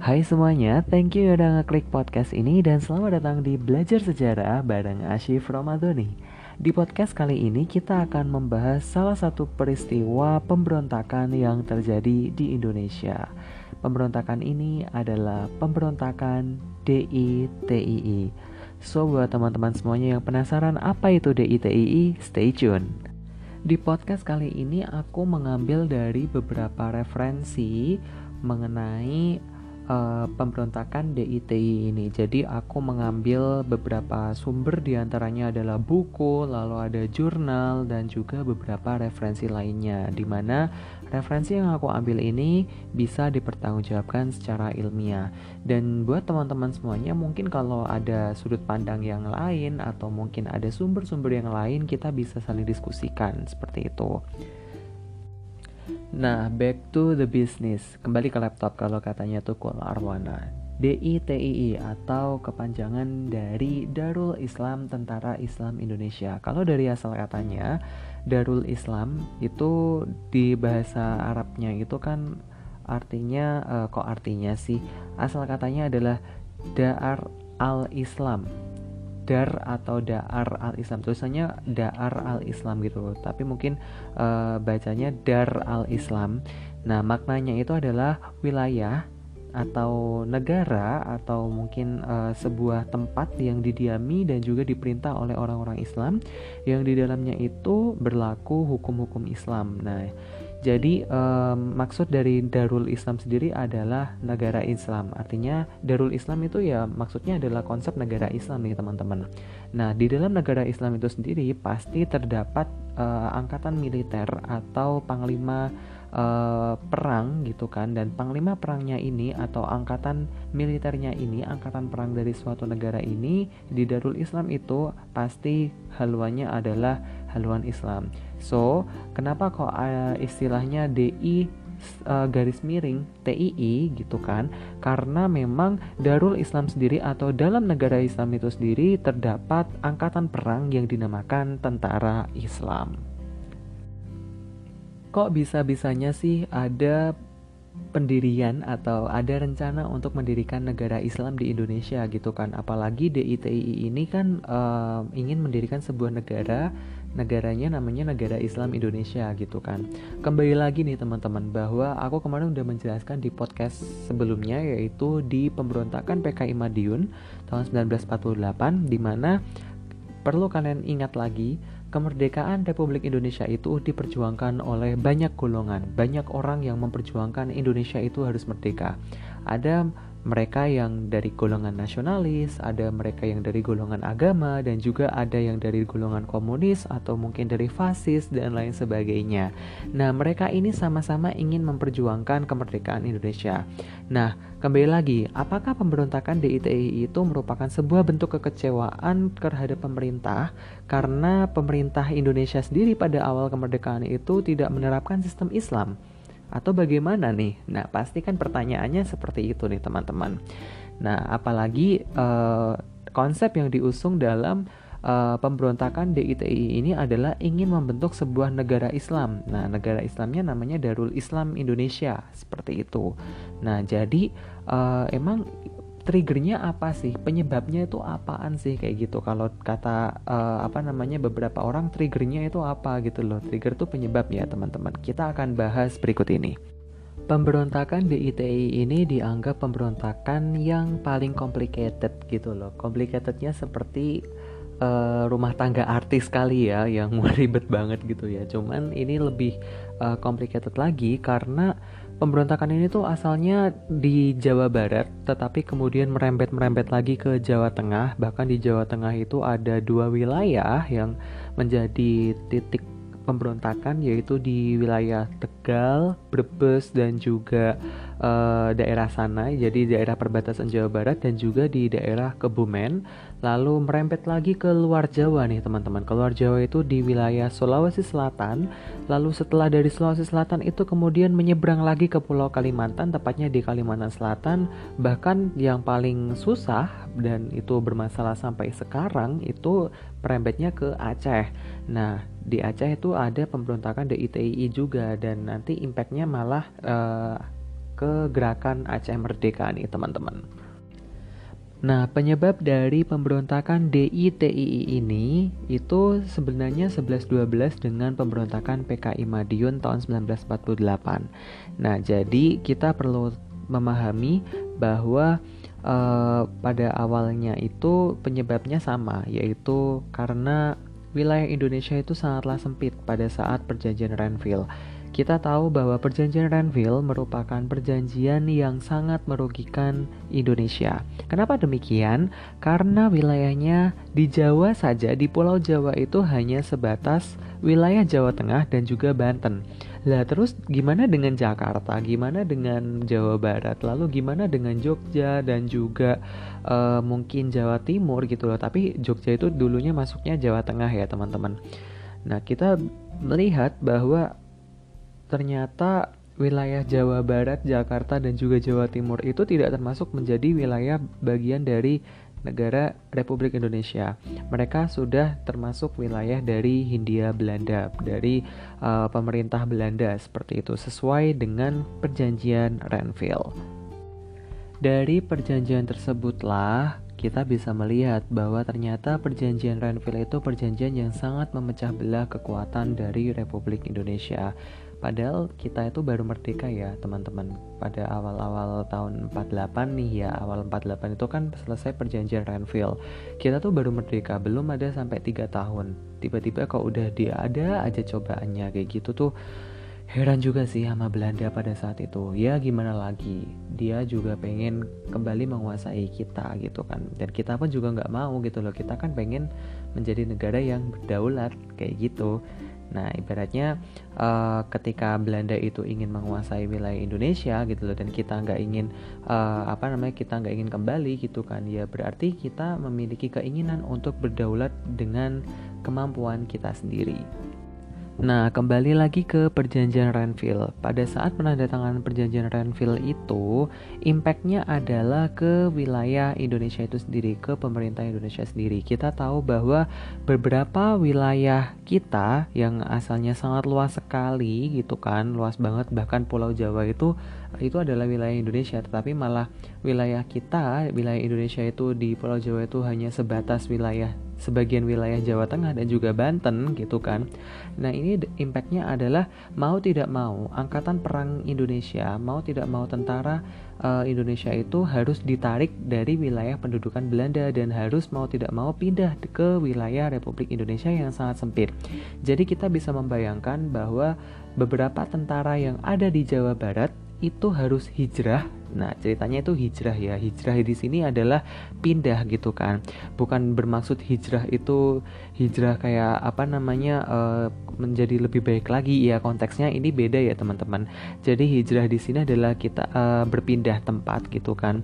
Hai semuanya, thank you udah ngeklik podcast ini dan selamat datang di Belajar Sejarah bareng Ashif Ramadhani. Di podcast kali ini kita akan membahas salah satu peristiwa pemberontakan yang terjadi di Indonesia. Pemberontakan ini adalah pemberontakan DITII. So buat teman-teman semuanya yang penasaran apa itu DITII, stay tune. Di podcast kali ini aku mengambil dari beberapa referensi mengenai uh, pemberontakan DITI ini. Jadi aku mengambil beberapa sumber di antaranya adalah buku, lalu ada jurnal dan juga beberapa referensi lainnya. Di mana referensi yang aku ambil ini bisa dipertanggungjawabkan secara ilmiah. Dan buat teman-teman semuanya mungkin kalau ada sudut pandang yang lain atau mungkin ada sumber-sumber yang lain kita bisa saling diskusikan seperti itu. Nah, back to the business. Kembali ke laptop kalau katanya Tukul Arwana. DITII atau kepanjangan dari Darul Islam Tentara Islam Indonesia. Kalau dari asal katanya, Darul Islam itu di bahasa Arabnya itu kan artinya uh, kok artinya sih? Asal katanya adalah Dar al-Islam dar atau daar al Islam tulisannya daar al Islam gitu tapi mungkin uh, bacanya dar al Islam nah maknanya itu adalah wilayah atau negara atau mungkin uh, sebuah tempat yang didiami dan juga diperintah oleh orang-orang Islam. Yang di dalamnya itu berlaku hukum-hukum Islam. Nah, jadi um, maksud dari Darul Islam sendiri adalah negara Islam. Artinya Darul Islam itu ya maksudnya adalah konsep negara Islam nih teman-teman. Nah di dalam negara Islam itu sendiri pasti terdapat uh, angkatan militer atau panglima uh, perang gitu kan dan panglima perangnya ini atau angkatan militernya ini angkatan perang dari suatu negara ini di Darul Islam itu pasti haluannya adalah haluan Islam. So, kenapa kok uh, istilahnya DI uh, garis miring TII gitu kan? Karena memang Darul Islam sendiri atau dalam negara Islam itu sendiri terdapat angkatan perang yang dinamakan tentara Islam. Kok bisa-bisanya sih ada pendirian atau ada rencana untuk mendirikan negara Islam di Indonesia gitu kan? Apalagi DITI ini kan uh, ingin mendirikan sebuah negara negaranya namanya negara Islam Indonesia gitu kan. Kembali lagi nih teman-teman bahwa aku kemarin udah menjelaskan di podcast sebelumnya yaitu di pemberontakan PKI Madiun tahun 1948 di mana perlu kalian ingat lagi kemerdekaan Republik Indonesia itu diperjuangkan oleh banyak golongan, banyak orang yang memperjuangkan Indonesia itu harus merdeka. Ada mereka yang dari golongan nasionalis, ada mereka yang dari golongan agama, dan juga ada yang dari golongan komunis atau mungkin dari fasis dan lain sebagainya. Nah, mereka ini sama-sama ingin memperjuangkan kemerdekaan Indonesia. Nah, kembali lagi, apakah pemberontakan DITI itu merupakan sebuah bentuk kekecewaan terhadap pemerintah karena pemerintah Indonesia sendiri pada awal kemerdekaan itu tidak menerapkan sistem Islam? Atau bagaimana nih? Nah, pasti kan pertanyaannya seperti itu nih teman-teman. Nah, apalagi uh, konsep yang diusung dalam uh, pemberontakan DITI ini adalah ingin membentuk sebuah negara Islam. Nah, negara Islamnya namanya Darul Islam Indonesia, seperti itu. Nah, jadi uh, emang triggernya apa sih? Penyebabnya itu apaan sih? Kayak gitu. Kalau kata uh, apa namanya beberapa orang triggernya itu apa gitu loh. Trigger tuh penyebab ya teman-teman. Kita akan bahas berikut ini. Pemberontakan DITI ini dianggap pemberontakan yang paling complicated gitu loh. Complicatednya seperti uh, rumah tangga artis kali ya yang ribet banget gitu ya. Cuman ini lebih uh, complicated lagi karena Pemberontakan ini tuh asalnya di Jawa Barat, tetapi kemudian merembet-merembet lagi ke Jawa Tengah. Bahkan di Jawa Tengah itu ada dua wilayah yang menjadi titik pemberontakan, yaitu di wilayah Tegal, Brebes, dan juga uh, daerah sana. Jadi daerah perbatasan Jawa Barat dan juga di daerah Kebumen lalu merembet lagi ke luar Jawa nih teman-teman. Ke luar Jawa itu di wilayah Sulawesi Selatan. Lalu setelah dari Sulawesi Selatan itu kemudian menyeberang lagi ke Pulau Kalimantan, tepatnya di Kalimantan Selatan. Bahkan yang paling susah dan itu bermasalah sampai sekarang itu merembetnya ke Aceh. Nah, di Aceh itu ada pemberontakan DITI juga dan nanti impactnya malah uh, ke gerakan Aceh Merdeka nih teman-teman. Nah, penyebab dari pemberontakan DITII ini itu sebenarnya 11-12 dengan pemberontakan PKI Madiun tahun 1948. Nah, jadi kita perlu memahami bahwa uh, pada awalnya itu penyebabnya sama, yaitu karena wilayah Indonesia itu sangatlah sempit pada saat perjanjian Renville. Kita tahu bahwa perjanjian Renville merupakan perjanjian yang sangat merugikan Indonesia. Kenapa demikian? Karena wilayahnya di Jawa saja, di Pulau Jawa itu hanya sebatas wilayah Jawa Tengah dan juga Banten. Lah terus gimana dengan Jakarta? Gimana dengan Jawa Barat? Lalu gimana dengan Jogja dan juga uh, mungkin Jawa Timur gitu loh. Tapi Jogja itu dulunya masuknya Jawa Tengah ya, teman-teman. Nah, kita melihat bahwa ternyata wilayah Jawa Barat, Jakarta, dan juga Jawa Timur itu tidak termasuk menjadi wilayah bagian dari negara Republik Indonesia. Mereka sudah termasuk wilayah dari Hindia Belanda, dari uh, pemerintah Belanda seperti itu, sesuai dengan perjanjian Renville. Dari perjanjian tersebutlah kita bisa melihat bahwa ternyata perjanjian Renville itu perjanjian yang sangat memecah belah kekuatan dari Republik Indonesia. Padahal kita itu baru merdeka ya teman-teman. Pada awal-awal tahun 48 nih ya Awal 48 itu kan selesai perjanjian Renville. Kita tuh baru merdeka Belum ada sampai 3 tahun. Tiba-tiba kok udah dia ada aja cobaannya Kayak gitu tuh. Heran juga sih sama Belanda pada saat itu. Ya gimana lagi? Dia juga pengen kembali menguasai kita gitu kan. Dan kita pun juga nggak mau gitu loh. Kita kan pengen menjadi negara yang berdaulat Kayak gitu Nah, ibaratnya uh, ketika Belanda itu ingin menguasai wilayah Indonesia gitu loh dan kita nggak ingin uh, apa namanya kita nggak ingin kembali gitu kan ya berarti kita memiliki keinginan untuk berdaulat dengan kemampuan kita sendiri. Nah, kembali lagi ke perjanjian Renville. Pada saat penandatanganan perjanjian Renville itu, impactnya adalah ke wilayah Indonesia itu sendiri, ke pemerintah Indonesia sendiri. Kita tahu bahwa beberapa wilayah kita yang asalnya sangat luas sekali gitu kan, luas banget bahkan Pulau Jawa itu itu adalah wilayah Indonesia, tetapi malah wilayah kita, wilayah Indonesia itu di Pulau Jawa itu hanya sebatas wilayah sebagian wilayah Jawa Tengah dan juga Banten gitu kan. Nah ini impactnya adalah mau tidak mau angkatan perang Indonesia mau tidak mau tentara uh, Indonesia itu harus ditarik dari wilayah pendudukan Belanda dan harus mau tidak mau pindah ke wilayah Republik Indonesia yang sangat sempit. Jadi kita bisa membayangkan bahwa beberapa tentara yang ada di Jawa Barat itu harus hijrah. Nah, ceritanya itu hijrah ya. Hijrah di sini adalah pindah gitu kan. Bukan bermaksud hijrah itu hijrah kayak apa namanya uh, menjadi lebih baik lagi ya. Konteksnya ini beda ya, teman-teman. Jadi hijrah di sini adalah kita uh, berpindah tempat gitu kan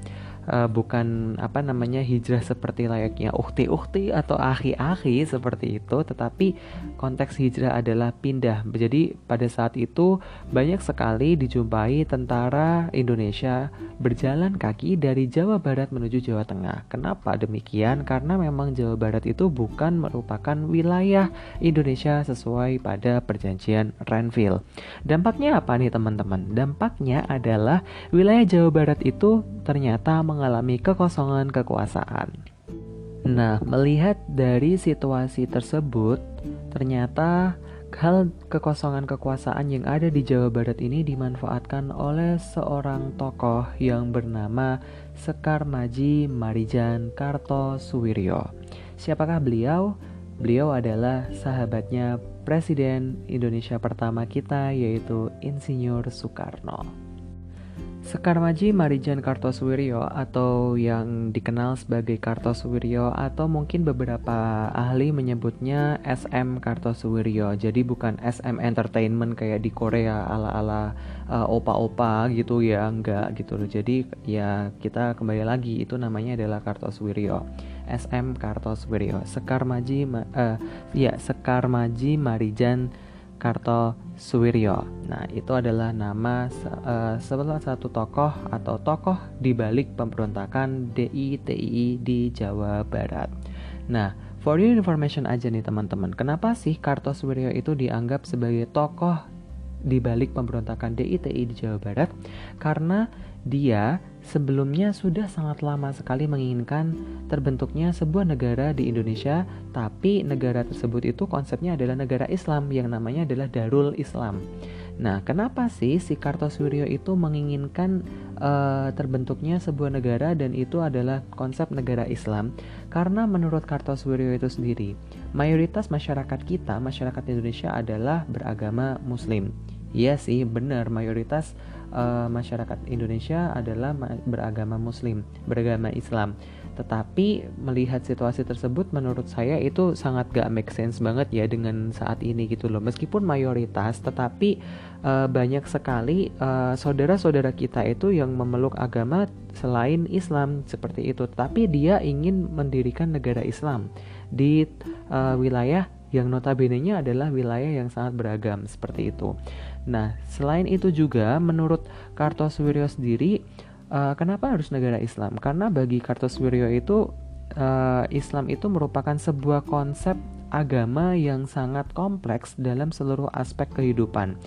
uh, bukan apa namanya hijrah seperti layaknya ukti-ukti atau akhi-akhi seperti itu, tetapi konteks hijrah adalah pindah. Jadi pada saat itu banyak sekali dijumpai tentara Indonesia berjalan kaki dari Jawa Barat menuju Jawa Tengah. Kenapa demikian? Karena memang Jawa Barat itu bukan merupakan wilayah Indonesia sesuai pada perjanjian Renville. Dampaknya apa nih teman-teman? Dampaknya adalah wilayah Jawa Barat itu ternyata mengalami kekosongan kekuasaan. Nah, melihat dari situasi tersebut, ternyata hal kekosongan kekuasaan yang ada di Jawa Barat ini dimanfaatkan oleh seorang tokoh yang bernama Sekar Maji Marijan Kartosuwiryo. Siapakah beliau? Beliau adalah sahabatnya Presiden Indonesia pertama kita yaitu Insinyur Soekarno. Sekar Maji Marijan Kartosuwiryo atau yang dikenal sebagai Kartosuwiryo atau mungkin beberapa ahli menyebutnya SM Kartosuwiryo. Jadi bukan SM Entertainment kayak di Korea ala-ala uh, opa-opa gitu ya, enggak gitu loh. Jadi ya kita kembali lagi itu namanya adalah Kartosuwiryo. SM Kartosuwiryo. Sekar Maji uh, ya Sekar Maji Marijan Kartosuwiryo. Nah, itu adalah nama uh, satu tokoh atau tokoh di balik pemberontakan DITII di Jawa Barat. Nah, for your information aja nih teman-teman, kenapa sih Kartosuwiryo itu dianggap sebagai tokoh di balik pemberontakan DITI di Jawa Barat? Karena dia sebelumnya sudah sangat lama sekali menginginkan terbentuknya sebuah negara di Indonesia, tapi negara tersebut itu konsepnya adalah negara Islam yang namanya adalah Darul Islam. Nah, kenapa sih si Kartosuwiryo itu menginginkan uh, terbentuknya sebuah negara dan itu adalah konsep negara Islam? Karena menurut Kartosuwiryo itu sendiri, mayoritas masyarakat kita, masyarakat Indonesia adalah beragama Muslim. Iya sih, benar mayoritas uh, masyarakat Indonesia adalah beragama Muslim, beragama Islam. Tetapi melihat situasi tersebut menurut saya itu sangat gak make sense banget ya dengan saat ini gitu loh. Meskipun mayoritas tetapi uh, banyak sekali uh, saudara-saudara kita itu yang memeluk agama selain Islam seperti itu. Tapi dia ingin mendirikan negara Islam di uh, wilayah yang notabene-nya adalah wilayah yang sangat beragam seperti itu. Nah, selain itu juga menurut Kartosuwiryo sendiri uh, kenapa harus negara Islam? Karena bagi Kartosuwiryo itu uh, Islam itu merupakan sebuah konsep agama yang sangat kompleks dalam seluruh aspek kehidupan.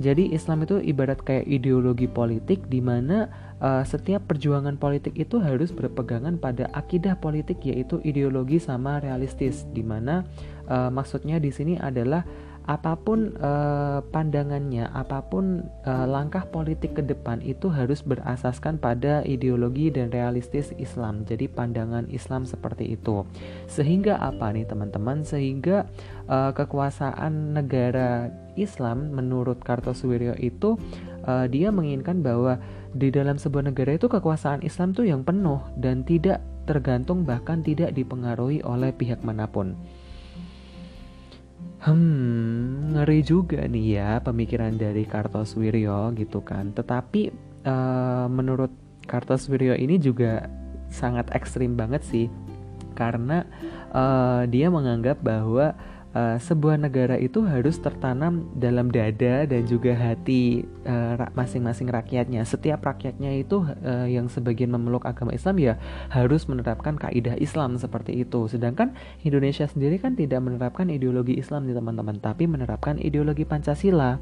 Jadi Islam itu ibarat kayak ideologi politik di mana uh, setiap perjuangan politik itu harus berpegangan pada akidah politik yaitu ideologi sama realistis di mana uh, maksudnya di sini adalah apa pun uh, pandangannya, apa pun uh, langkah politik ke depan itu harus berasaskan pada ideologi dan realistis Islam. Jadi pandangan Islam seperti itu. Sehingga apa nih teman-teman? Sehingga uh, kekuasaan negara Islam menurut Kartosuwiryo itu uh, dia menginginkan bahwa di dalam sebuah negara itu kekuasaan Islam tuh yang penuh dan tidak tergantung bahkan tidak dipengaruhi oleh pihak mana pun. Hmm, ngeri juga nih ya pemikiran dari Kartosuwiryo gitu kan. Tetapi uh, menurut Kartosuwiryo ini juga sangat ekstrim banget sih, karena uh, dia menganggap bahwa uh, sebuah negara itu harus tertanam dalam dada dan juga hati eh, masing-masing rakyatnya. Setiap rakyatnya itu uh, yang sebagian memeluk agama Islam ya harus menerapkan kaidah Islam seperti itu. Sedangkan Indonesia sendiri kan tidak menerapkan ideologi Islam nih teman-teman, tapi menerapkan ideologi Pancasila.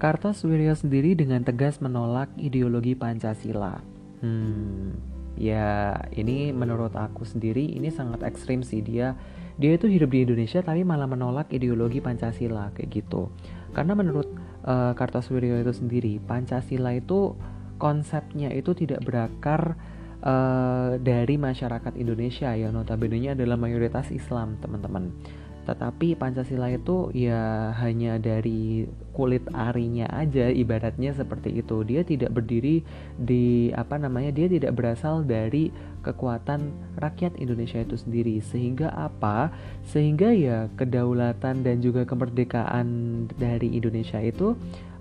Kartosuwiryo sendiri dengan tegas menolak ideologi Pancasila. Hmm, ya ini menurut aku sendiri ini sangat ekstrim sih dia dia itu hidup di Indonesia tapi malah menolak ideologi Pancasila kayak gitu. Karena menurut uh, Kartosuwiryo itu sendiri Pancasila itu konsepnya itu tidak berakar uh, dari masyarakat Indonesia yang notabene adalah mayoritas Islam teman-teman. Tetapi Pancasila itu ya hanya dari kulit arinya aja ibaratnya seperti itu. Dia tidak berdiri di apa namanya dia tidak berasal dari kekuatan rakyat Indonesia itu sendiri. Sehingga apa? Sehingga ya kedaulatan dan juga kemerdekaan dari Indonesia itu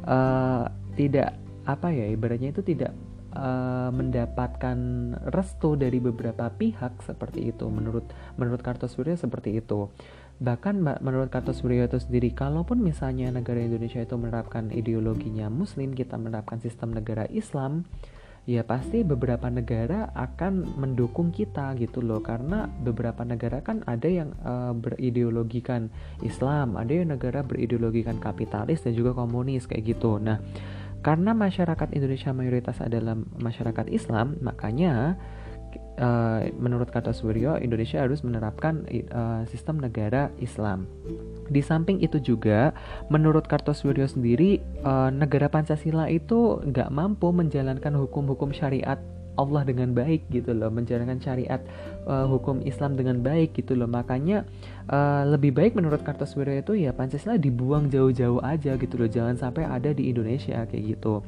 uh, tidak apa ya ibaratnya itu tidak uh, mendapatkan restu dari beberapa pihak seperti itu. Menurut menurut Kartosuwiryo seperti itu. Bahkan menurut Kartosuwiryo itu sendiri, kalaupun misalnya negara Indonesia itu menerapkan ideologinya Muslim, kita menerapkan sistem negara Islam, ya pasti beberapa negara akan mendukung kita gitu loh karena beberapa negara kan ada yang uh, berideologikan Islam, ada yang negara berideologikan kapitalis dan juga komunis kayak gitu. Nah, karena masyarakat Indonesia mayoritas adalah masyarakat Islam, makanya uh, menurut kata Suryo, Indonesia harus menerapkan uh, sistem negara Islam. Di samping itu juga, menurut Kartosuwiryo sendiri, uh, negara Pancasila itu nggak mampu menjalankan hukum-hukum syariat Allah dengan baik gitu loh, menjalankan syariat uh, hukum Islam dengan baik gitu loh. Makanya uh, lebih baik menurut Kartosuwiryo itu ya Pancasila dibuang jauh-jauh aja gitu loh, jangan sampai ada di Indonesia kayak gitu.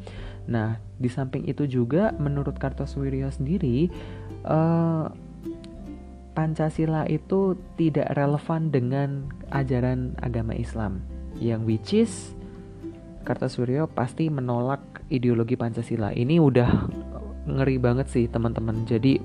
Nah, di samping itu juga menurut Kartosuwiryo sendiri uh, Pancasila itu tidak relevan dengan ajaran agama Islam yang which is Kartosuwiryo pasti menolak ideologi Pancasila. Ini udah ngeri banget sih teman-teman. Jadi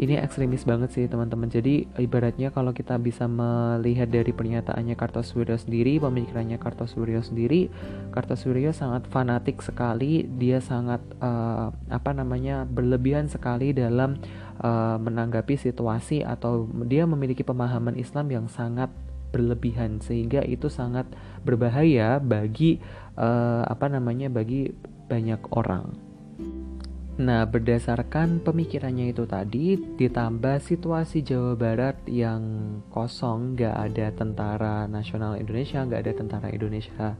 ini ekstremis banget sih teman-teman. Jadi ibaratnya kalau kita bisa melihat dari pernyataannya Kartosuwiryo sendiri, pemikirannya Kartosuwiryo sendiri, Kartosuwiryo sangat fanatik sekali. Dia sangat uh, apa namanya berlebihan sekali dalam uh, menanggapi situasi atau dia memiliki pemahaman Islam yang sangat berlebihan sehingga itu sangat berbahaya bagi uh, apa namanya bagi banyak orang. Nah, berdasarkan pemikirannya itu tadi, ditambah situasi Jawa Barat yang kosong, nggak ada tentara nasional Indonesia, nggak ada tentara Indonesia,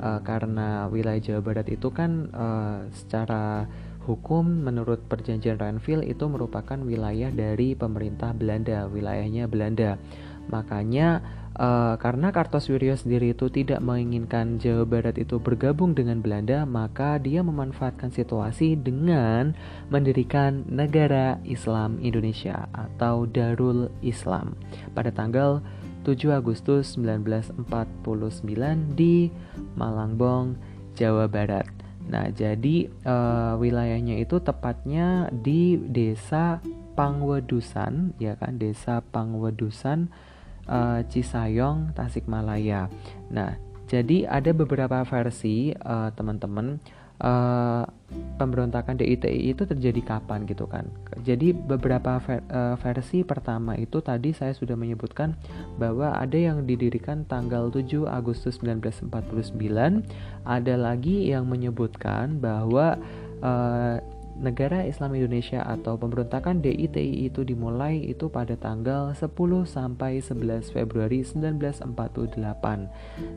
uh, karena wilayah Jawa Barat itu kan uh, secara hukum menurut perjanjian Renville itu merupakan wilayah dari pemerintah Belanda, wilayahnya Belanda. Makanya Uh, karena Kartosuwiryo sendiri itu tidak menginginkan Jawa Barat itu bergabung dengan Belanda, maka dia memanfaatkan situasi dengan mendirikan Negara Islam Indonesia atau Darul Islam pada tanggal 7 Agustus 1949 di Malangbong, Jawa Barat. Nah, jadi uh, wilayahnya itu tepatnya di Desa Pangwedusan, ya kan, Desa Pangwedusan uh, Cisayong, Tasikmalaya. Nah, jadi ada beberapa versi uh, teman-teman uh, pemberontakan DITI itu terjadi kapan gitu kan. Jadi beberapa ver, uh, versi pertama itu tadi saya sudah menyebutkan bahwa ada yang didirikan tanggal 7 Agustus 1949, ada lagi yang menyebutkan bahwa uh, negara Islam Indonesia atau pemberontakan DITI itu dimulai itu pada tanggal 10 sampai 11 Februari 1948.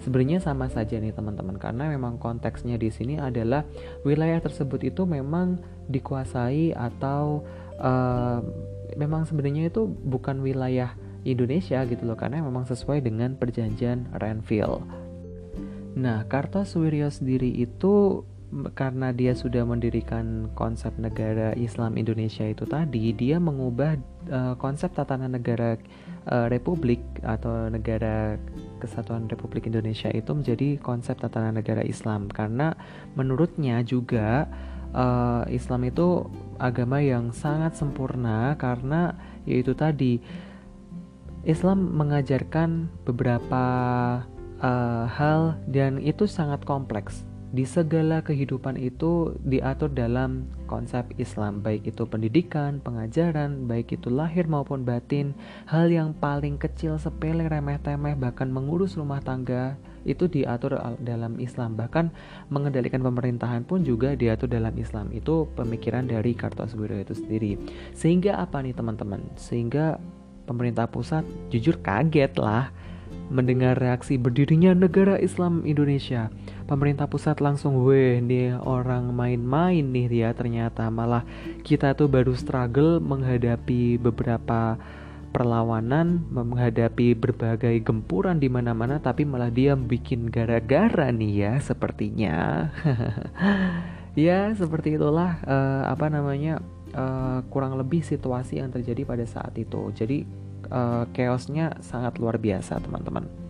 Sebenarnya sama saja nih teman-teman karena memang konteksnya di sini adalah wilayah tersebut itu memang dikuasai atau uh, memang sebenarnya itu bukan wilayah Indonesia gitu loh karena memang sesuai dengan perjanjian Renville. Nah, Kartosuwiryo sendiri itu karena dia sudah mendirikan konsep negara Islam Indonesia itu tadi, dia mengubah uh, konsep tatanan negara uh, republik atau negara kesatuan Republik Indonesia itu menjadi konsep tatanan negara Islam. Karena menurutnya juga uh, Islam itu agama yang sangat sempurna karena yaitu tadi Islam mengajarkan beberapa uh, hal dan itu sangat kompleks di segala kehidupan itu diatur dalam konsep Islam, baik itu pendidikan, pengajaran, baik itu lahir maupun batin, hal yang paling kecil, sepele, remeh-temeh, bahkan mengurus rumah tangga itu diatur dalam Islam. Bahkan mengendalikan pemerintahan pun juga diatur dalam Islam. Itu pemikiran dari Kartosuwiryo itu sendiri. Sehingga apa nih teman-teman? Sehingga pemerintah pusat jujur kaget lah mendengar reaksi berdirinya negara Islam Indonesia. Pemerintah pusat langsung, weh nih orang main-main nih dia ternyata malah kita tuh baru struggle menghadapi beberapa perlawanan, menghadapi berbagai gempuran di mana-mana, tapi malah dia bikin gara-gara nih ya sepertinya. ya seperti itulah uh, apa namanya uh, kurang lebih situasi yang terjadi pada saat itu. Jadi uh, chaosnya sangat luar biasa teman-teman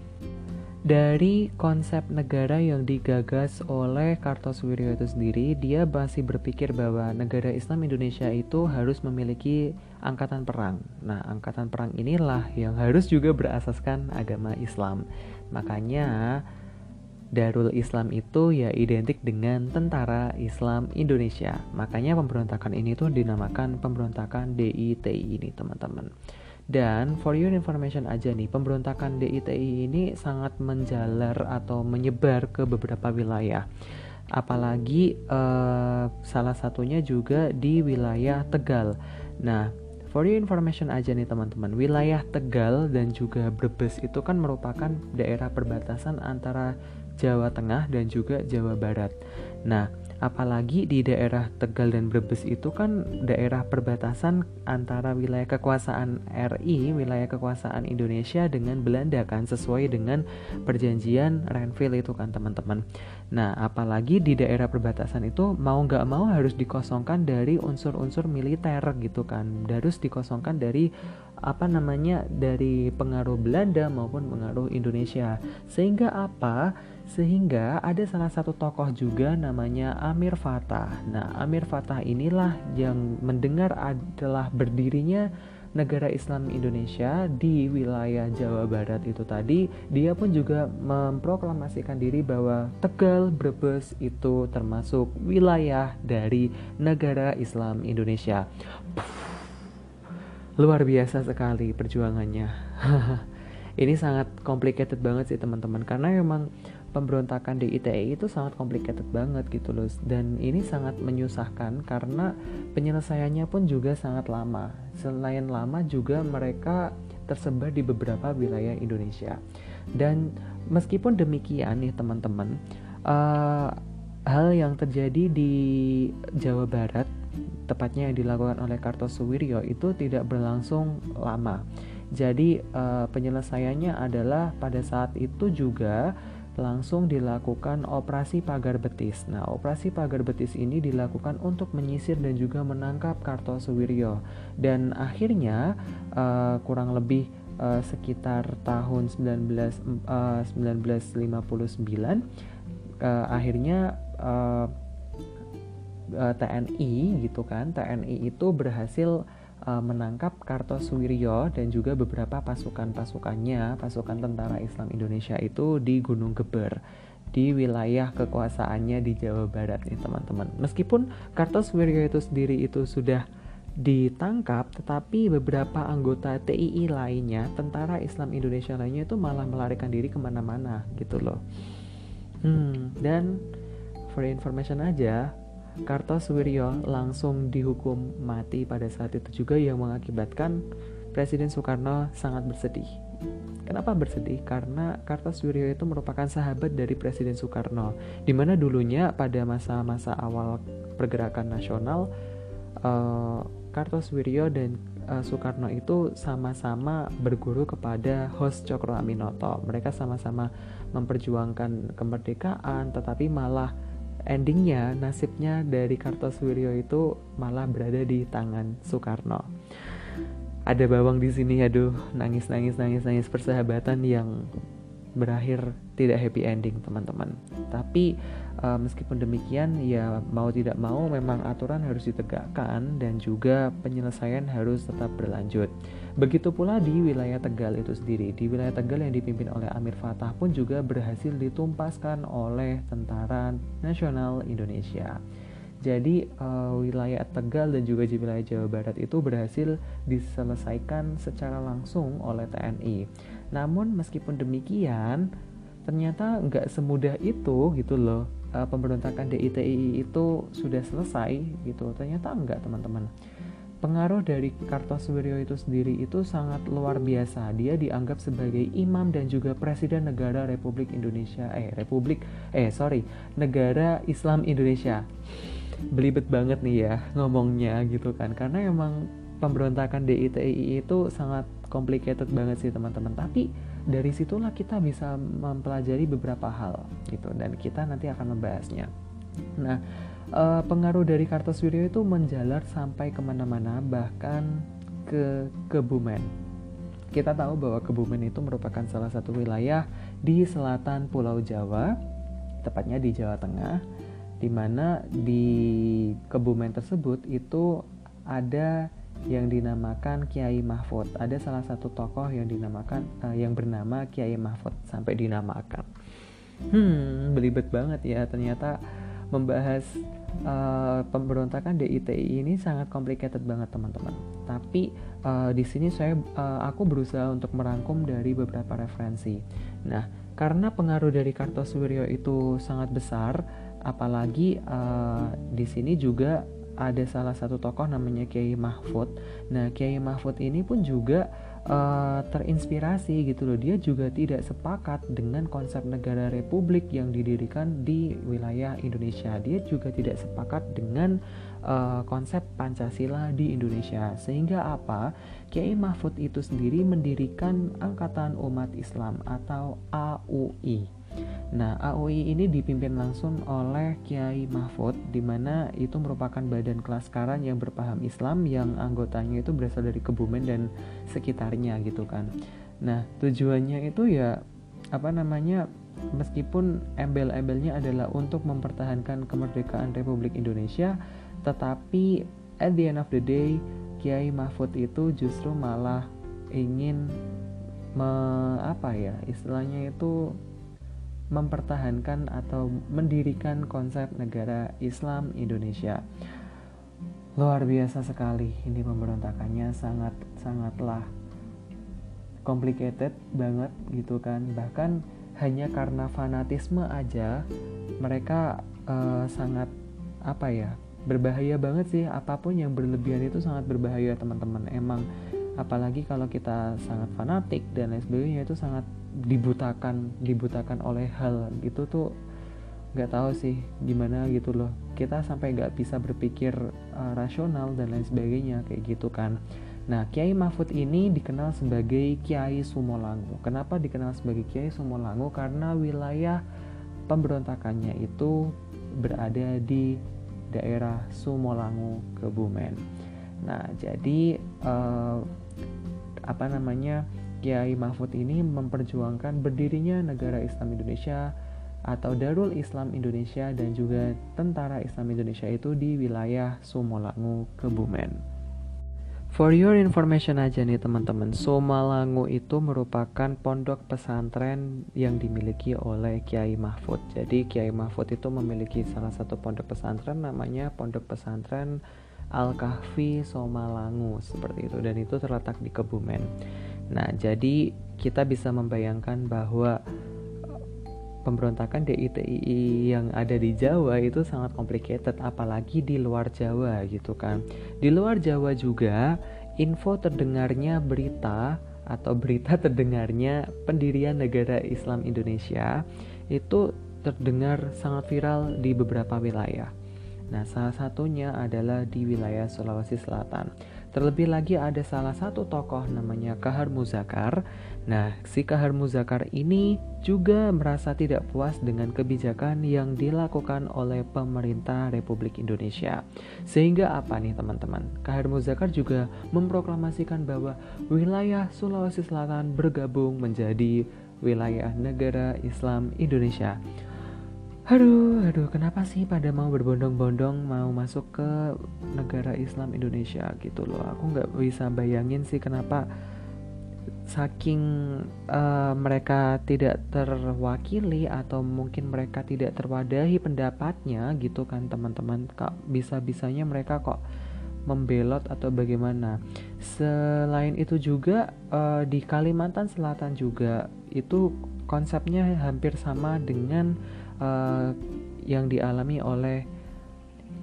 dari konsep negara yang digagas oleh Kartosuwiryo itu sendiri, dia masih berpikir bahwa negara Islam Indonesia itu harus memiliki angkatan perang. Nah, angkatan perang inilah yang harus juga berasaskan agama Islam. Makanya Darul Islam itu ya identik dengan Tentara Islam Indonesia. Makanya pemberontakan ini tuh dinamakan pemberontakan DITI ini, teman-teman. Dan for your information aja nih, pemberontakan DITI ini sangat menjalar atau menyebar ke beberapa wilayah. Apalagi uh, salah satunya juga di wilayah Tegal. Nah, for your information aja nih teman-teman, wilayah Tegal dan juga Brebes itu kan merupakan daerah perbatasan antara Jawa Tengah dan juga Jawa Barat. Nah, apalagi di daerah Tegal dan Brebes itu kan daerah perbatasan antara wilayah kekuasaan RI, wilayah kekuasaan Indonesia dengan Belanda kan sesuai dengan perjanjian Renville itu kan teman-teman. Nah, apalagi di daerah perbatasan itu mau nggak mau harus dikosongkan dari unsur-unsur militer gitu kan, harus dikosongkan dari apa namanya dari pengaruh Belanda maupun pengaruh Indonesia. Sehingga apa? Sehingga ada salah satu tokoh juga namanya Amir Fatah. Nah, Amir Fatah inilah yang mendengar adalah berdirinya negara Islam Indonesia di wilayah Jawa Barat itu tadi, dia pun juga memproklamasikan diri bahwa Tegal, Brebes itu termasuk wilayah dari negara Islam Indonesia. Luar biasa sekali perjuangannya. ini sangat complicated banget sih teman-teman karena memang pemberontakan di ITE itu sangat complicated banget gitu loh. Dan ini sangat menyusahkan karena penyelesaiannya pun juga sangat lama. Selain lama juga mereka tersebar di beberapa wilayah Indonesia. Dan meskipun demikian nih teman-teman uh, hal yang terjadi di Jawa Barat tepatnya yang dilakukan oleh Kartosuwiryo itu tidak berlangsung lama. Jadi uh, penyelesaiannya adalah pada saat itu juga langsung dilakukan operasi pagar betis. Nah, operasi pagar betis ini dilakukan untuk menyisir dan juga menangkap Kartosuwiryo. Dan akhirnya uh, kurang lebih uh, sekitar tahun 19 uh, 1959 uh, akhirnya uh, uh, TNI gitu kan, TNI itu berhasil uh, menangkap Kartosuwiryo dan juga beberapa pasukan-pasukannya, pasukan tentara Islam Indonesia itu di Gunung Geber di wilayah kekuasaannya di Jawa Barat nih teman-teman. Meskipun Kartosuwiryo itu sendiri itu sudah ditangkap, tetapi beberapa anggota TII lainnya, tentara Islam Indonesia lainnya itu malah melarikan diri ke mana-mana gitu loh. Hmm, dan for information aja, Kartosuwiryo langsung dihukum mati pada saat itu juga yang mengakibatkan Presiden Soekarno sangat bersedih. Kenapa bersedih? Karena Kartosuwiryo itu merupakan sahabat dari Presiden Soekarno, di mana dulunya pada masa-masa awal pergerakan nasional, uh, Kartosuwiryo dan uh, Soekarno itu sama-sama berguru kepada host Cokro Aminoto. Mereka sama-sama memperjuangkan kemerdekaan, tetapi malah endingnya nasibnya dari Kartosuwiryo itu malah berada di tangan Soekarno. Ada bawang di sini, aduh, nangis nangis nangis nangis persahabatan yang berakhir tidak happy ending teman-teman. Tapi uh, meskipun demikian ya mau tidak mau memang aturan harus ditegakkan dan juga penyelesaian harus tetap berlanjut. Begitu pula di wilayah Tegal itu sendiri. Di wilayah Tegal yang dipimpin oleh Amir Fatah pun juga berhasil ditumpaskan oleh Tentara Nasional Indonesia. Jadi uh, wilayah Tegal dan juga wilayah Jawa Barat itu berhasil diselesaikan secara langsung oleh TNI. Namun meskipun demikian, ternyata nggak semudah itu gitu loh. Uh, pemberontakan DITI itu sudah selesai gitu. Ternyata enggak teman-teman. Pengaruh dari Kartosuwiryo itu sendiri itu sangat luar biasa. Dia dianggap sebagai imam dan juga presiden negara Republik Indonesia. Eh, Republik eh sorry, negara Islam Indonesia. Belibet banget nih ya ngomongnya gitu kan. Karena emang pemberontakan DITI itu sangat complicated banget sih teman-teman. Tapi dari situlah kita bisa mempelajari beberapa hal gitu. Dan kita nanti akan membahasnya. Nah uh, pengaruh dari Kartosuwiryo itu menjalar sampai ke mana-mana bahkan ke Kebumen. Kita tahu bahwa Kebumen itu merupakan salah satu wilayah di selatan Pulau Jawa tepatnya di Jawa Tengah di mana di Kebumen tersebut itu ada yang dinamakan Kiai Mahfud. Ada salah satu tokoh yang dinamakan uh, yang bernama Kiai Mahfud sampai dinamakan. Hmm, belibet banget ya ternyata membahas uh, pemberontakan DITI ini sangat complicated banget teman-teman. Tapi uh, di sini saya uh, aku berusaha untuk merangkum dari beberapa referensi. Nah, karena pengaruh dari Kartosuwiryo itu sangat besar, apalagi uh, di sini juga ada salah satu tokoh namanya Kiai Mahfud. Nah, Kiai Mahfud ini pun juga uh, terinspirasi gitu loh. Dia juga tidak sepakat dengan konsep negara republik yang didirikan di wilayah Indonesia. Dia juga tidak sepakat dengan uh, konsep Pancasila di Indonesia. Sehingga apa? Kiai Mahfud itu sendiri mendirikan Angkatan Umat Islam atau AUI. Nah, AOI ini dipimpin langsung oleh Kiai Mahfud, di mana itu merupakan badan kelas karan yang berpaham Islam yang anggotanya itu berasal dari Kebumen dan sekitarnya gitu kan. Nah, tujuannya itu ya apa namanya meskipun embel-embelnya adalah untuk mempertahankan kemerdekaan Republik Indonesia, tetapi at the end of the day Kiai Mahfud itu justru malah ingin me, apa ya istilahnya itu mempertahankan atau mendirikan konsep negara Islam Indonesia. Luar biasa sekali ini pemberontakannya sangat sangatlah complicated banget gitu kan. Bahkan hanya karena fanatisme aja mereka uh, sangat apa ya berbahaya banget sih. Apa pun yang berlebihan itu sangat berbahaya teman-teman. Emang apalagi kalau kita sangat fanatik dan lain sebagainya itu sangat dibutakan dibutakan oleh hal gitu tuh nggak tahu sih gimana gitu loh kita sampai nggak bisa berpikir uh, rasional dan lain sebagainya kayak gitu kan Nah, Kiai Mahfud ini dikenal sebagai Kiai Sumolangu. Kenapa dikenal sebagai Kiai Sumolangu? Karena wilayah pemberontakannya itu berada di daerah Sumolangu, Kebumen. Nah, jadi eh, apa namanya? Kiai Mahfud ini memperjuangkan berdirinya negara Islam Indonesia atau Darul Islam Indonesia dan juga Tentara Islam Indonesia itu di wilayah Sumolangu, Kebumen. For your information aja nih teman-teman, Somalangu itu merupakan pondok pesantren yang dimiliki oleh Kiai Mahfud. Jadi Kiai Mahfud itu memiliki salah satu pondok pesantren namanya Pondok Pesantren Al-Kahfi Somalangu seperti itu dan itu terletak di Kebumen. Nah, jadi kita bisa membayangkan bahwa pemberontakan DITII yang ada di Jawa itu sangat complicated apalagi di luar Jawa gitu kan. Di luar Jawa juga info terdengarnya berita atau berita terdengarnya pendirian negara Islam Indonesia itu terdengar sangat viral di beberapa wilayah. Nah, salah satunya adalah di wilayah Sulawesi Selatan. Terlebih lagi ada salah satu tokoh namanya Kahar Muzakar. Nah, si Kahar Muzakar ini juga merasa tidak puas dengan kebijakan yang dilakukan oleh pemerintah Republik Indonesia. Sehingga apa nih teman-teman? Kahar Muzakar juga memproklamasikan bahwa wilayah Sulawesi Selatan bergabung menjadi wilayah negara Islam Indonesia. Aduh, aduh, kenapa sih pada mau berbondong-bondong mau masuk ke negara Islam Indonesia gitu loh? Aku nggak bisa bayangin sih kenapa saking uh, mereka tidak terwakili atau mungkin mereka tidak terwadahi pendapatnya gitu kan teman-teman. Kak bisa-bisanya mereka kok membelot atau bagaimana. Selain itu juga uh, di Kalimantan Selatan juga itu konsepnya hampir sama dengan uh, yang dialami oleh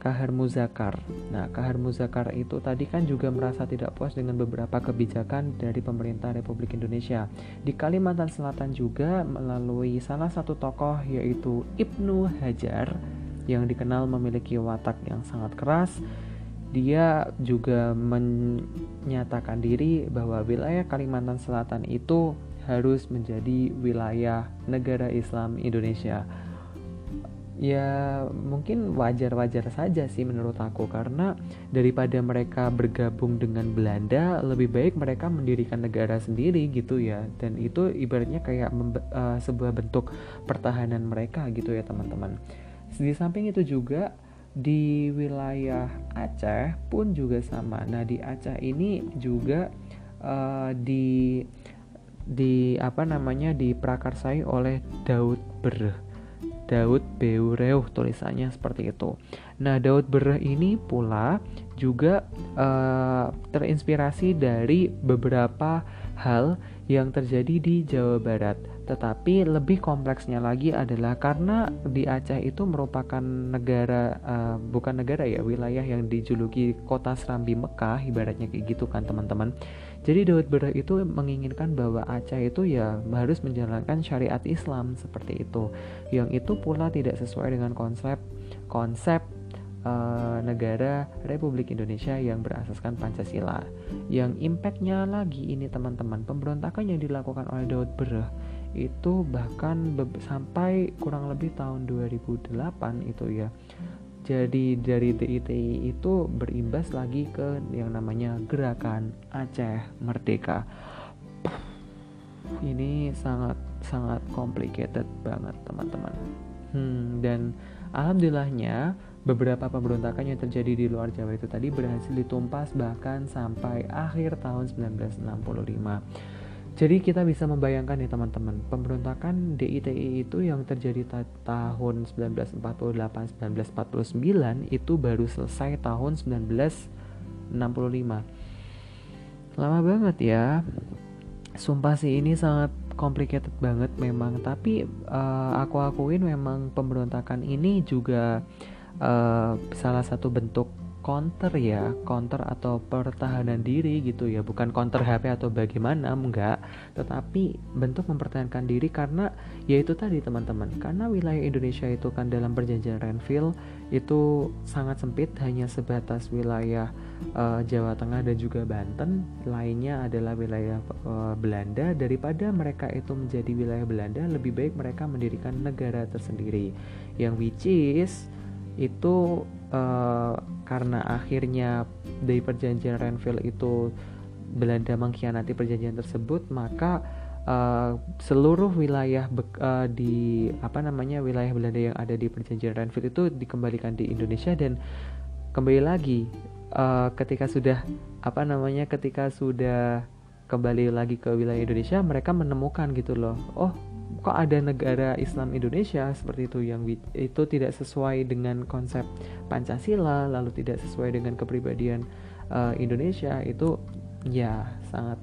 Kahar Muzakar. Nah, Kahar Muzakar itu tadi kan juga merasa tidak puas dengan beberapa kebijakan dari pemerintah Republik Indonesia. Di Kalimantan Selatan juga melalui salah satu tokoh yaitu Ibnu Hajar yang dikenal memiliki watak yang sangat keras. Dia juga menyatakan diri bahwa wilayah Kalimantan Selatan itu harus menjadi wilayah negara Islam Indonesia ya mungkin wajar-wajar saja sih menurut aku. Karena daripada mereka bergabung dengan Belanda lebih baik mereka mendirikan negara sendiri gitu ya. Dan itu ibaratnya kayak uh, sebuah bentuk pertahanan mereka gitu ya teman-teman. Di samping itu juga di wilayah Aceh pun juga sama. Nah di Aceh ini juga uh, di di apa namanya diprakarsai oleh Daud Berh Daud Beureuh tulisannya seperti itu. Nah, Daud Bereh ini pula juga uh, terinspirasi dari beberapa hal yang terjadi di Jawa Barat. Tetapi lebih kompleksnya lagi adalah karena di Aceh itu merupakan negara uh, bukan negara ya, wilayah yang dijuluki kota Serambi Mekah ibaratnya kayak gitu kan teman-teman. Jadi Daud Berah itu menginginkan bahwa Aceh itu ya harus menjalankan syariat Islam seperti itu. Yang itu pula tidak sesuai dengan konsep konsep uh, negara Republik Indonesia yang berasaskan Pancasila. Yang impactnya lagi ini teman-teman pemberontakan yang dilakukan oleh Daud Berah itu bahkan sampai kurang lebih tahun 2008 itu ya jadi dari DITI itu berimbas lagi ke yang namanya gerakan Aceh Merdeka. Ini sangat sangat complicated banget teman-teman. Hmm, dan alhamdulillahnya beberapa pemberontakan yang terjadi di luar Jawa itu tadi berhasil ditumpas bahkan sampai akhir tahun 1965. Jadi kita bisa membayangkan nih teman-teman, pemberontakan DITI itu yang terjadi ta tahun 1948-1949 itu baru selesai tahun 1965. Lama banget ya. sumpah sih ini sangat complicated banget memang tapi uh, aku akuin memang pemberontakan ini juga uh, salah satu bentuk counter ya counter atau pertahanan diri gitu ya. Bukan counter HP atau bagaimana enggak. Tetapi bentuk mempertahankan diri karena yaitu tadi teman-teman karena wilayah Indonesia itu kan dalam perjanjian Renville itu sangat sempit hanya sebatas wilayah uh, Jawa Tengah dan juga Banten. Lainnya adalah wilayah uh, Belanda. Daripada mereka itu menjadi wilayah Belanda lebih baik mereka mendirikan negara tersendiri. Yang which is itu uh, karena akhirnya dari perjanjian Renville itu Belanda mengkhianati perjanjian tersebut maka uh, seluruh wilayah uh, di apa namanya wilayah Belanda yang ada di perjanjian Renville itu dikembalikan di Indonesia dan kembali lagi uh, ketika sudah apa namanya ketika sudah kembali lagi ke wilayah Indonesia mereka menemukan gitu loh oh kok ada negara Islam Indonesia seperti itu yang itu tidak sesuai dengan konsep Pancasila lalu tidak sesuai dengan kepribadian uh, Indonesia itu ya sangat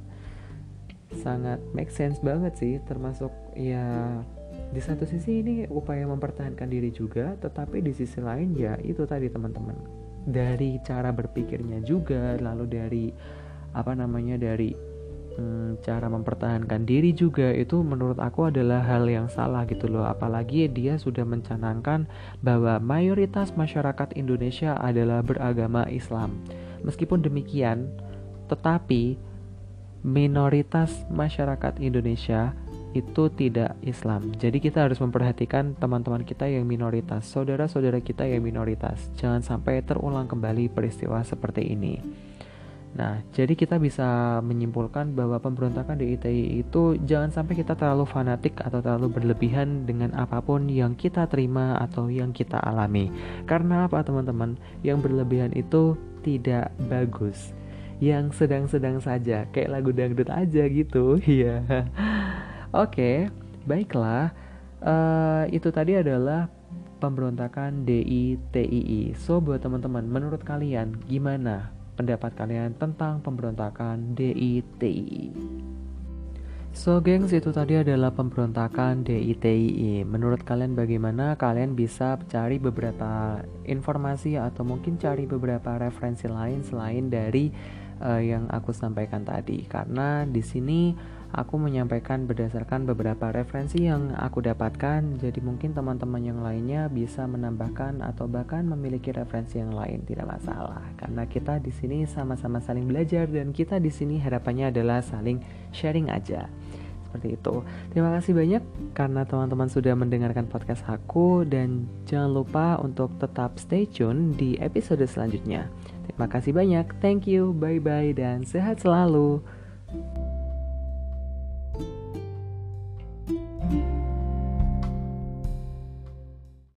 sangat make sense banget sih termasuk ya di satu sisi ini upaya mempertahankan diri juga tetapi di sisi lain ya itu tadi teman-teman. Dari cara berpikirnya juga lalu dari apa namanya dari hmm, cara mempertahankan diri juga itu menurut aku adalah hal yang salah gitu loh apalagi dia sudah mencanangkan bahwa mayoritas masyarakat Indonesia adalah beragama Islam meskipun demikian tetapi minoritas masyarakat Indonesia itu tidak Islam. Jadi kita harus memperhatikan teman-teman kita yang minoritas, saudara-saudara kita yang minoritas. Jangan sampai terulang kembali peristiwa seperti ini. Nah, jadi kita bisa menyimpulkan bahwa pemberontakan di ITI itu jangan sampai kita terlalu fanatik atau terlalu berlebihan dengan apa pun yang kita terima atau yang kita alami. Karena apa teman-teman? Yang berlebihan itu tidak bagus. Yang sedang-sedang saja, kayak lagu dangdut aja gitu. Iya. Oke, baiklah. Uh, itu tadi adalah pemberontakan DITII. So buat teman-teman, menurut kalian gimana pendapat kalian tentang pemberontakan DITI. So gengs itu tadi adalah pemberontakan DITI. Menurut kalian bagaimana? Kalian bisa cari beberapa informasi atau mungkin cari beberapa referensi lain selain dari uh, yang aku sampaikan tadi. Karena di sini aku menyampaikan berdasarkan beberapa referensi yang aku dapatkan. Jadi mungkin teman-teman yang lainnya bisa menambahkan atau bahkan memiliki referensi yang lain tidak masalah. Karena kita di sini sama-sama saling belajar dan kita di sini harapannya adalah saling sharing aja. Seperti itu. Terima kasih banyak karena teman-teman sudah mendengarkan podcast aku dan jangan lupa untuk tetap stay tune di episode selanjutnya. Terima kasih banyak. Thank you. Bye bye dan sehat selalu.